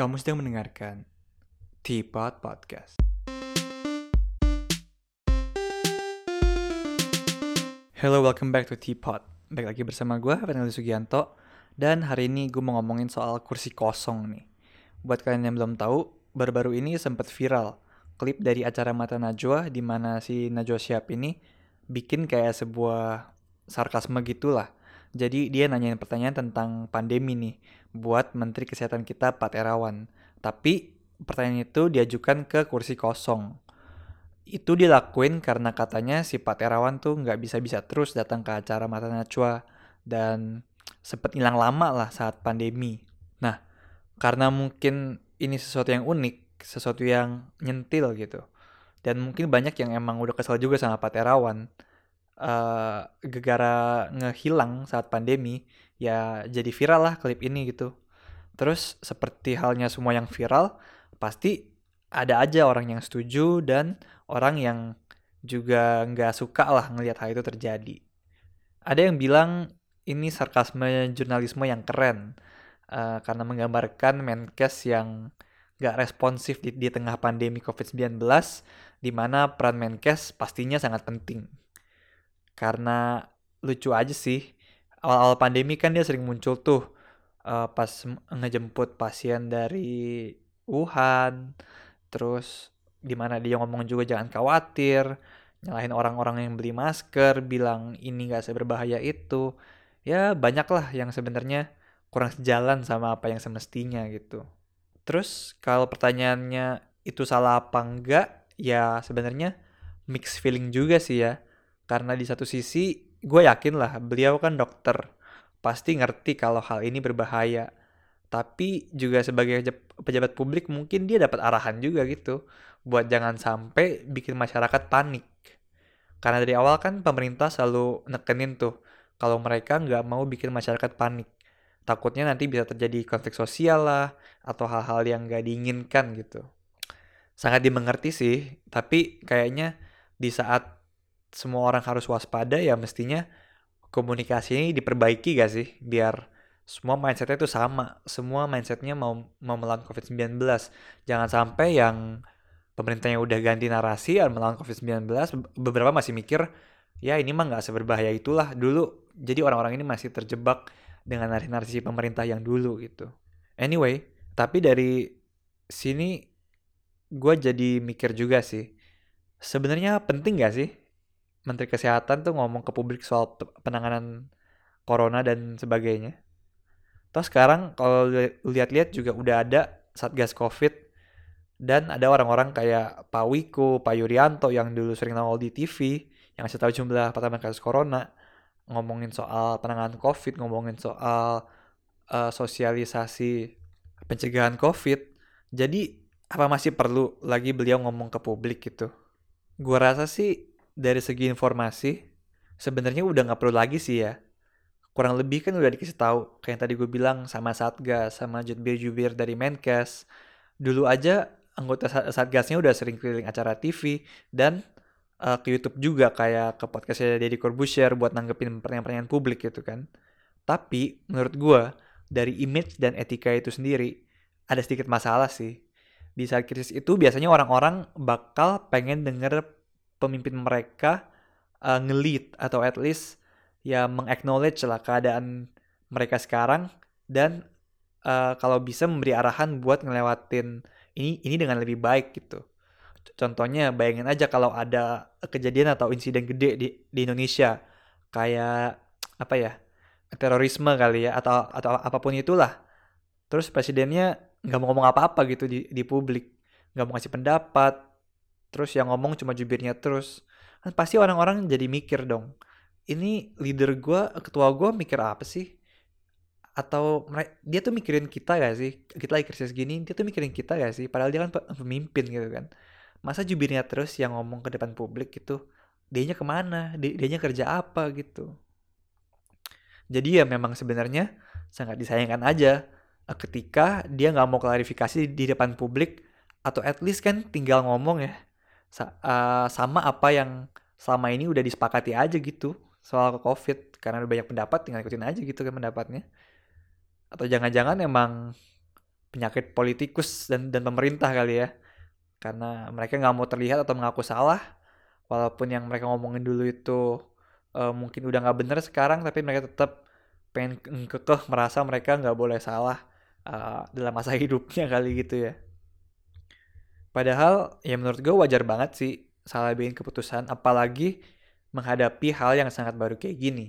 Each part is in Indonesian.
Kamu sedang mendengarkan Teapot Podcast. Hello, welcome back to Teapot. Baik lagi bersama gue, Fernando Sugianto. Dan hari ini gue mau ngomongin soal kursi kosong nih. Buat kalian yang belum tahu, baru-baru ini sempat viral klip dari acara Mata Najwa di mana si Najwa Shihab ini bikin kayak sebuah sarkasme gitulah. Jadi dia nanyain pertanyaan tentang pandemi nih buat Menteri Kesehatan kita Pak Terawan. Tapi pertanyaan itu diajukan ke kursi kosong. Itu dilakuin karena katanya si Pak Terawan tuh nggak bisa-bisa terus datang ke acara Mata Najwa dan sempet hilang lama lah saat pandemi. Nah, karena mungkin ini sesuatu yang unik, sesuatu yang nyentil gitu. Dan mungkin banyak yang emang udah kesel juga sama Pak Terawan. Uh, gegara ngehilang saat pandemi, ya jadi viral lah klip ini gitu. Terus seperti halnya semua yang viral, pasti ada aja orang yang setuju dan orang yang juga nggak suka lah ngelihat hal itu terjadi. Ada yang bilang ini sarkasme jurnalisme yang keren uh, karena menggambarkan Menkes yang nggak responsif di, di tengah pandemi COVID-19 di mana peran Menkes pastinya sangat penting. Karena lucu aja sih, awal-awal pandemi kan dia sering muncul tuh uh, pas ngejemput pasien dari Wuhan, terus di mana dia ngomong juga jangan khawatir, nyalahin orang-orang yang beli masker, bilang ini gak seberbahaya itu. Ya banyak lah yang sebenarnya kurang sejalan sama apa yang semestinya gitu. Terus kalau pertanyaannya itu salah apa enggak, ya sebenarnya mix feeling juga sih ya. Karena di satu sisi gue yakin lah beliau kan dokter. Pasti ngerti kalau hal ini berbahaya. Tapi juga sebagai pejabat publik mungkin dia dapat arahan juga gitu. Buat jangan sampai bikin masyarakat panik. Karena dari awal kan pemerintah selalu nekenin tuh kalau mereka nggak mau bikin masyarakat panik. Takutnya nanti bisa terjadi konflik sosial lah atau hal-hal yang nggak diinginkan gitu. Sangat dimengerti sih tapi kayaknya di saat semua orang harus waspada ya mestinya komunikasi ini diperbaiki gak sih? Biar semua mindsetnya itu sama. Semua mindsetnya mau mau melawan covid-19 jangan sampai yang pemerintahnya udah ganti narasi melawan covid-19 beberapa masih mikir ya ini mah nggak seberbahaya itulah. Dulu jadi orang-orang ini masih terjebak dengan narasi-narasi pemerintah yang dulu gitu. Anyway tapi dari sini gue jadi mikir juga sih sebenarnya penting gak sih Menteri Kesehatan tuh ngomong ke publik soal penanganan corona dan sebagainya. Terus sekarang kalau lihat-lihat juga udah ada Satgas Covid dan ada orang-orang kayak Pak Wiko, Pak Yuryanto yang dulu sering nongol di TV yang saya tahu jumlah pertama kasus corona ngomongin soal penanganan COVID, ngomongin soal uh, sosialisasi pencegahan COVID. Jadi apa masih perlu lagi beliau ngomong ke publik gitu? Gua rasa sih dari segi informasi sebenarnya udah nggak perlu lagi sih ya. Kurang lebih kan udah dikasih tahu kayak yang tadi gue bilang sama Satgas sama jubir-jubir dari Menkes. Dulu aja anggota Satgasnya udah sering keliling acara TV dan uh, ke YouTube juga kayak ke podcastnya Deddy Corbuzier buat nanggepin pertanyaan-pertanyaan publik gitu kan. Tapi menurut gue dari image dan etika itu sendiri ada sedikit masalah sih. Di saat krisis itu biasanya orang-orang bakal pengen denger pemimpin mereka uh, ngelit atau at least ya mengaknowledge lah keadaan mereka sekarang dan uh, kalau bisa memberi arahan buat ngelewatin ini ini dengan lebih baik gitu. Contohnya bayangin aja kalau ada kejadian atau insiden gede di, di Indonesia kayak apa ya terorisme kali ya atau atau apa pun itulah. Terus presidennya nggak mau ngomong apa-apa gitu di, di publik, nggak mau ngasih pendapat, terus yang ngomong cuma jubirnya terus. Kan pasti orang-orang jadi mikir dong ini leader gue ketua gue mikir apa sih? Atau dia tuh mikirin kita gak sih? Kita lagi krisis gini dia tuh mikirin kita gak sih? Padahal dia kan pemimpin gitu kan. Masa jubirnya terus yang ngomong ke depan publik gitu dianya ke mana? Dianya kerja apa? Gitu. Jadi ya memang sebenarnya sangat disayangkan aja eh, ketika dia nggak mau klarifikasi di depan publik atau at least kan tinggal ngomong ya sa uh, sama apa yang selama ini udah disepakati aja gitu soal covid. Karena udah banyak pendapat tinggal ikutin aja gitu kan pendapatnya. Atau jangan-jangan emang penyakit politikus dan dan pemerintah kali ya. Karena mereka nggak mau terlihat atau mengaku salah. Walaupun yang mereka ngomongin dulu itu uh, mungkin udah nggak bener sekarang tapi mereka tetap pengen kekeh merasa mereka nggak boleh salah uh, dalam masa hidupnya kali gitu ya padahal ya menurut gue wajar banget sih salah bikin keputusan apalagi menghadapi hal yang sangat baru kayak gini.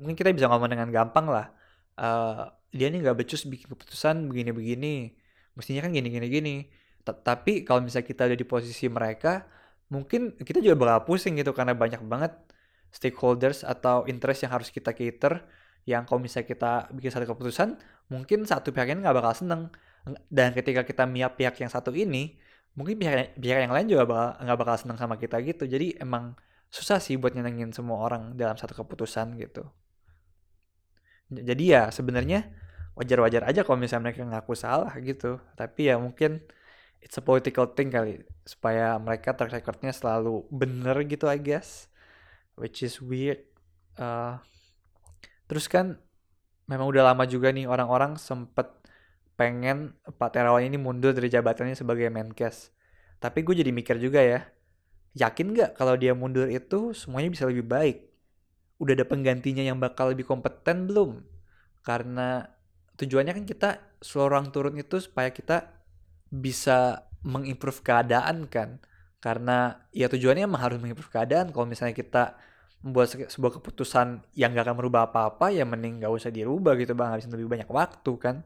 Mungkin kita bisa ngomong dengan gampang lah uh, dia nih nggak becus bikin keputusan begini-begini mestinya kan gini-gini gini tapi kalau misalnya kita ada di posisi mereka mungkin kita juga bakal pusing gitu karena banyak banget stakeholders atau interest yang harus kita cater yang kalau misalnya kita bikin satu keputusan mungkin satu pihak ini nggak bakal seneng. Dan ketika kita miap pihak yang satu ini mungkin pihak pihak yang lain juga bakal nggak bakal seneng sama kita gitu. Jadi emang susah sih buat nyenengin semua orang dalam satu keputusan gitu. Jadi ya sebenarnya wajar-wajar aja kalau misalnya mereka ngaku salah gitu. Tapi ya mungkin it's a political thing kali supaya mereka track recordnya selalu bener gitu I guess. Which is weird. Uh, terus kan memang udah lama juga nih orang-orang sempet pengen Pak Terawan ini mundur dari jabatannya sebagai Menkes tapi gue jadi mikir juga ya yakin gak kalau dia mundur itu semuanya bisa lebih baik udah ada penggantinya yang bakal lebih kompeten belum? Karena tujuannya kan kita seorang turun itu supaya kita bisa mengimprove keadaan kan. Karena ya tujuannya emang harus mengimprove keadaan. Kalau misalnya kita membuat sebuah keputusan yang gak akan merubah apa-apa ya mending gak usah dirubah gitu bang habisin lebih banyak waktu kan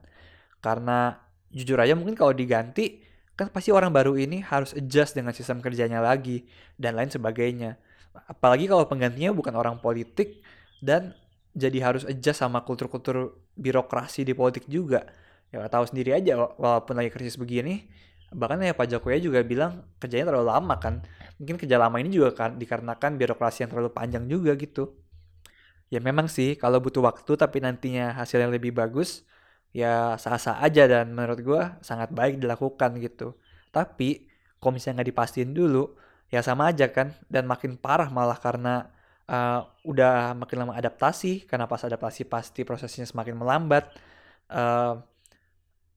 karena jujur aja mungkin kalau diganti kan pasti orang baru ini harus adjust dengan sistem kerjanya lagi dan lain sebagainya Apalagi kalau penggantinya bukan orang politik dan jadi harus adjust sama kultur-kultur birokrasi di politik juga. Ya tahu sendiri aja walaupun lagi krisis begini, bahkan ya Pak Jokowi juga bilang kerjanya terlalu lama kan. Mungkin kerja lama ini juga kan dikarenakan birokrasi yang terlalu panjang juga gitu. Ya memang sih kalau butuh waktu tapi nantinya hasilnya lebih bagus, ya sah-sah aja dan menurut gue sangat baik dilakukan gitu. Tapi kalau misalnya nggak dipastiin dulu, ya sama aja kan. Dan makin parah malah karena uh, udah makin lama adaptasi. Karena pas adaptasi pasti prosesnya semakin melambat. Uh,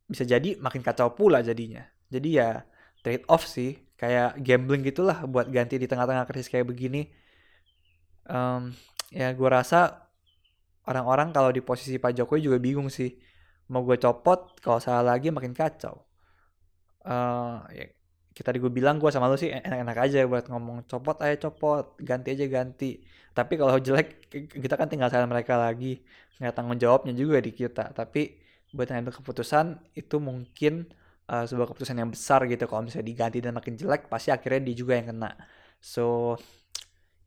bisa jadi makin kacau pula jadinya. Jadi ya trade off sih. Kayak gambling gitulah buat ganti di tengah-tengah krisis kayak begini. Um, ya gue rasa orang-orang kalau di posisi Pak Jokowi juga bingung sih mau gue copot kalau salah lagi makin kacau. Uh, ya, kita gue bilang gue sama lu sih enak-enak aja buat ngomong copot aja copot ganti aja ganti. Tapi kalau jelek kita kan tinggal salah mereka lagi nggak tanggung jawabnya juga di kita. Tapi buat ngambil keputusan itu mungkin uh, sebuah keputusan yang besar gitu. Kalau misalnya diganti dan makin jelek pasti akhirnya dia juga yang kena. So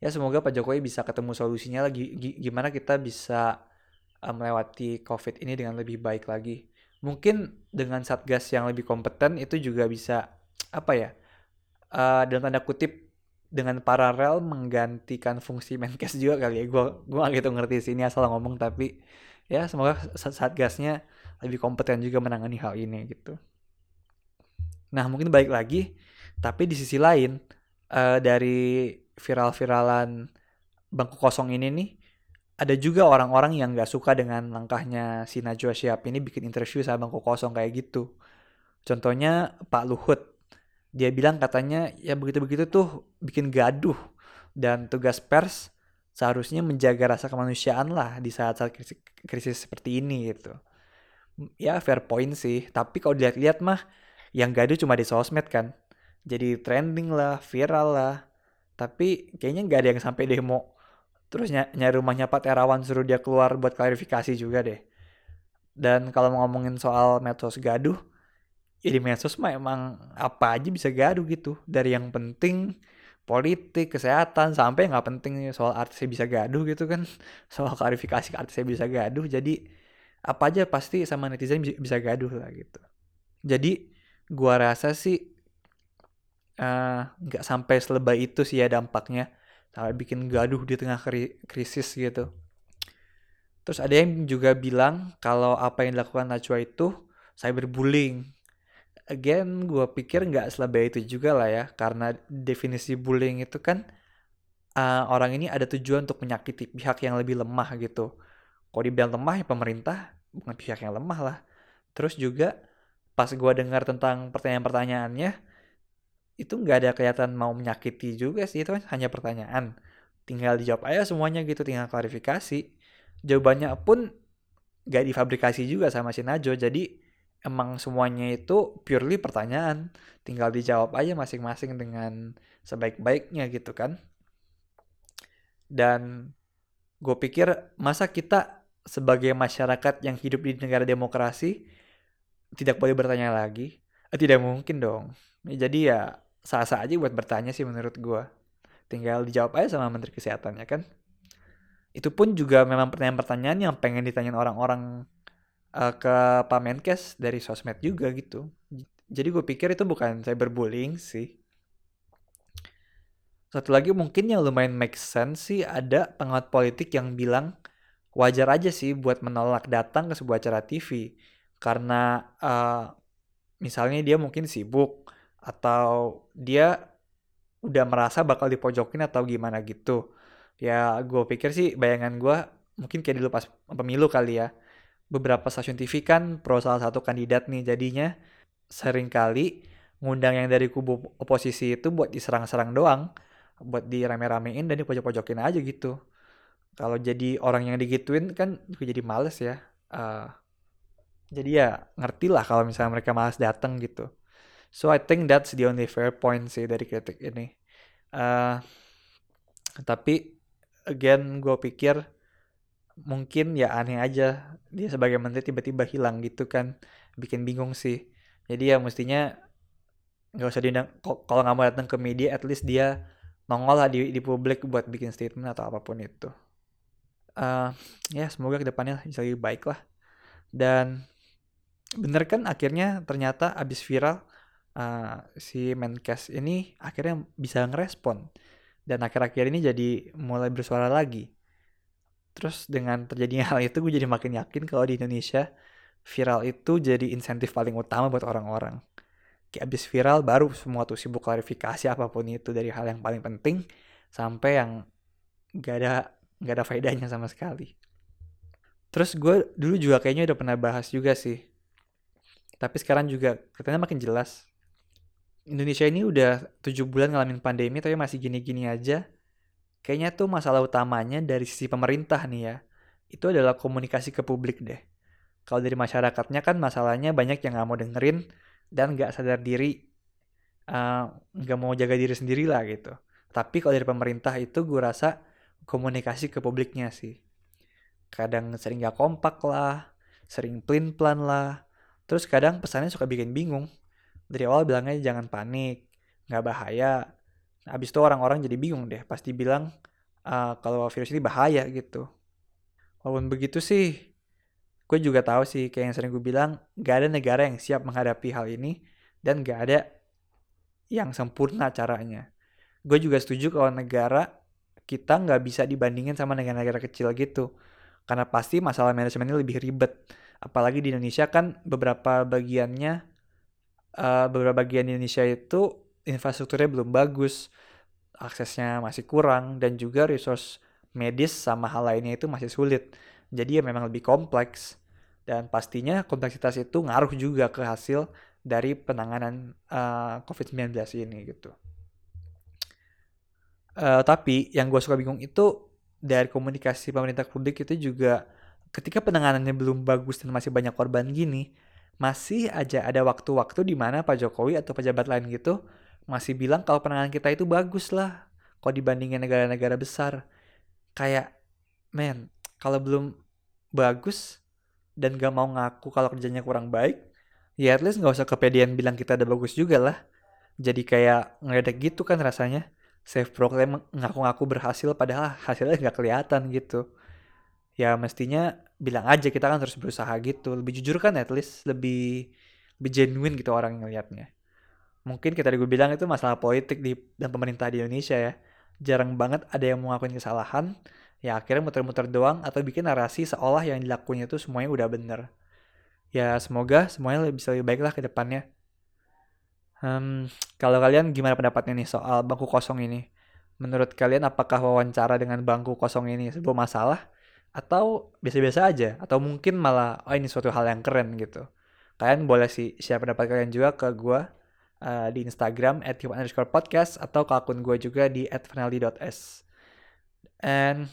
ya semoga Pak Jokowi bisa ketemu solusinya lagi. Gimana kita bisa uh, melewati COVID ini dengan lebih baik lagi. Mungkin dengan satgas yang lebih kompeten itu juga bisa apa ya uh, dalam tanda kutip dengan paralel menggantikan fungsi Menkes juga kali ya. Gue gak gitu ngerti sih ini asal ngomong tapi ya semoga saat gasnya lebih kompeten juga menangani hal ini gitu. Nah mungkin baik lagi tapi di sisi lain uh, dari viral-viralan bangku kosong ini nih ada juga orang-orang yang gak suka dengan langkahnya si Najwa Shihab ini bikin interview sama bangku kosong kayak gitu contohnya Pak Luhut dia bilang katanya ya begitu-begitu tuh bikin gaduh dan tugas pers seharusnya menjaga rasa kemanusiaan lah di saat-saat krisis, seperti ini gitu. Ya fair point sih, tapi kalau dilihat-lihat mah yang gaduh cuma di sosmed kan. Jadi trending lah, viral lah. Tapi kayaknya nggak ada yang sampai demo. Terus ny nyari rumahnya Pak Terawan suruh dia keluar buat klarifikasi juga deh. Dan kalau ngomongin soal medsos gaduh, ya di medsos mah emang apa aja bisa gaduh gitu. Dari yang penting politik kesehatan sampai nggak penting soal artisnya bisa gaduh gitu kan. Soal klarifikasi artisnya bisa gaduh jadi apa aja pasti sama netizen bisa gaduh lah gitu. Jadi gua rasa sih eh, nggak uh, sampai selebay itu sih ya dampaknya sampai bikin gaduh di tengah kri krisis gitu. Terus ada yang juga bilang kalau apa yang dilakukan Najwa itu cyberbullying. Again gue pikir nggak selebay itu juga lah ya karena definisi bullying itu kan uh, orang ini ada tujuan untuk menyakiti pihak yang lebih lemah gitu. Kalau dibilang lemah ya pemerintah bukan pihak yang lemah lah. Terus juga pas gue dengar tentang pertanyaan-pertanyaannya itu nggak ada kelihatan mau menyakiti juga sih itu kan hanya pertanyaan. Tinggal dijawab aja semuanya gitu tinggal klarifikasi. Jawabannya pun gak difabrikasi juga sama si Najo jadi emang semuanya itu purely pertanyaan. Tinggal dijawab aja masing-masing dengan sebaik-baiknya gitu kan. Dan gue pikir masa kita sebagai masyarakat yang hidup di negara demokrasi tidak boleh bertanya lagi? Eh, tidak mungkin dong. Jadi ya sah-sah aja buat bertanya sih menurut gue. Tinggal dijawab aja sama Menteri Kesehatan ya kan. Itu pun juga memang pertanyaan-pertanyaan yang pengen ditanyain orang-orang uh, ke Pak Menkes dari sosmed juga gitu. Jadi gue pikir itu bukan cyberbullying sih. Satu lagi mungkin yang lumayan make sense sih ada pengamat politik yang bilang wajar aja sih buat menolak datang ke sebuah acara TV karena uh, misalnya dia mungkin sibuk atau dia udah merasa bakal dipojokin atau gimana gitu. Ya gue pikir sih bayangan gue mungkin kayak dulu pas pemilu kali ya. Beberapa stasiun TV kan pro salah satu kandidat nih jadinya sering kali ngundang yang dari kubu oposisi itu buat diserang-serang doang. Buat dirame-ramein dan dipojok-pojokin aja gitu. Kalau jadi orang yang digituin kan juga jadi males ya. Uh, jadi ya ngerti lah kalau misalnya mereka males datang gitu. So I think that's the only fair point sih dari kritik ini. Uh, tapi again gue pikir mungkin ya aneh aja dia sebagai menteri tiba-tiba hilang gitu kan. Bikin bingung sih. Jadi ya mestinya nggak usah diundang kalau nggak mau datang ke media at least dia nongol lah di, di publik buat bikin statement atau apa pun itu. Uh, ya semoga ke depannya bisa lebih baik lah. Dan bener kan akhirnya ternyata abis viral uh, si Menkes ini akhirnya bisa ngerespon dan akhir-akhir ini jadi mulai bersuara lagi. Terus dengan terjadinya hal itu gue jadi makin yakin kalau di Indonesia viral itu jadi insentif paling utama buat orang-orang. Kayak abis viral baru semua tuh sibuk klarifikasi apa pun itu dari hal yang paling penting sampai yang gak ada gak ada faedahnya sama sekali. Terus gue dulu juga kayaknya udah pernah bahas juga sih. Tapi sekarang juga katanya makin jelas Indonesia ini udah tujuh bulan ngalamin pandemi tapi masih gini-gini aja. Kayaknya tuh masalah utamanya dari sisi pemerintah nih ya. Itu adalah komunikasi ke publik deh. Kalau dari masyarakatnya kan masalahnya banyak yang nggak mau dengerin dan nggak sadar diri, eh, nggak uh, mau jaga diri sendiri lah gitu. Tapi kalau dari pemerintah itu gue rasa komunikasi ke publiknya sih. Kadang sering gak kompak lah, sering plan-plan lah. Terus kadang pesannya suka bikin bingung dari awal bilangnya jangan panik, nggak bahaya. Nah, abis itu orang-orang jadi bingung deh, pasti bilang uh, kalau virus ini bahaya gitu. Walaupun begitu sih, gue juga tahu sih kayak yang sering gue bilang, nggak ada negara yang siap menghadapi hal ini dan nggak ada yang sempurna caranya. Gue juga setuju kalau negara kita nggak bisa dibandingin sama negara-negara kecil gitu. Karena pasti masalah manajemennya lebih ribet. Apalagi di Indonesia kan beberapa bagiannya uh, beberapa bagian Indonesia itu infrastrukturnya belum bagus, aksesnya masih kurang, dan juga resource medis sama hal lainnya itu masih sulit. Jadi ya memang lebih kompleks. Dan pastinya kompleksitas itu ngaruh juga ke hasil dari penanganan uh, eh, COVID-19 ini gitu. Uh, tapi yang gue suka bingung itu dari komunikasi pemerintah publik itu juga ketika penanganannya belum bagus dan masih banyak korban gini, masih aja ada waktu-waktu di mana Pak Jokowi atau pejabat lain gitu masih bilang kalau penanganan kita itu bagus lah kalau dibandingin negara-negara besar. Kayak, men, kalau belum bagus dan gak mau ngaku kalau kerjanya kurang baik, ya at least gak usah kepedean bilang kita ada bagus juga lah. Jadi kayak ngeledek gitu kan rasanya. Safe proclaim ngaku-ngaku berhasil padahal hasilnya gak kelihatan gitu. Ya mestinya bilang aja kita kan terus berusaha gitu. Lebih jujur kan at least lebih lebih genuine gitu orang yang ngeliatnya. Mungkin kita gue bilang itu masalah politik di dan pemerintah di Indonesia ya. Jarang banget ada yang mau ngakuin kesalahan ya akhirnya muter-muter doang atau bikin narasi seolah yang dilakukannya itu semuanya udah bener. Ya semoga semuanya bisa lebih baik lah ke depannya. Hmm, kalau kalian gimana pendapatnya nih soal bangku kosong ini? Menurut kalian apakah wawancara dengan bangku kosong ini sebuah masalah atau biasa-biasa aja atau mungkin malah oh ini suatu hal yang keren gitu Kalian boleh sih share pendapat kalian juga ke gue uh, di Instagram at underscore podcast atau ke akun gue juga di at. And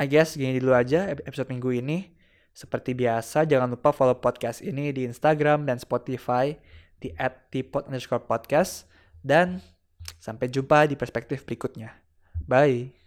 I guess gini dulu aja episode minggu ini. Seperti biasa, jangan lupa follow podcast ini di Instagram dan Spotify di at underscore podcast. Dan sampai jumpa di perspektif berikutnya. Bye.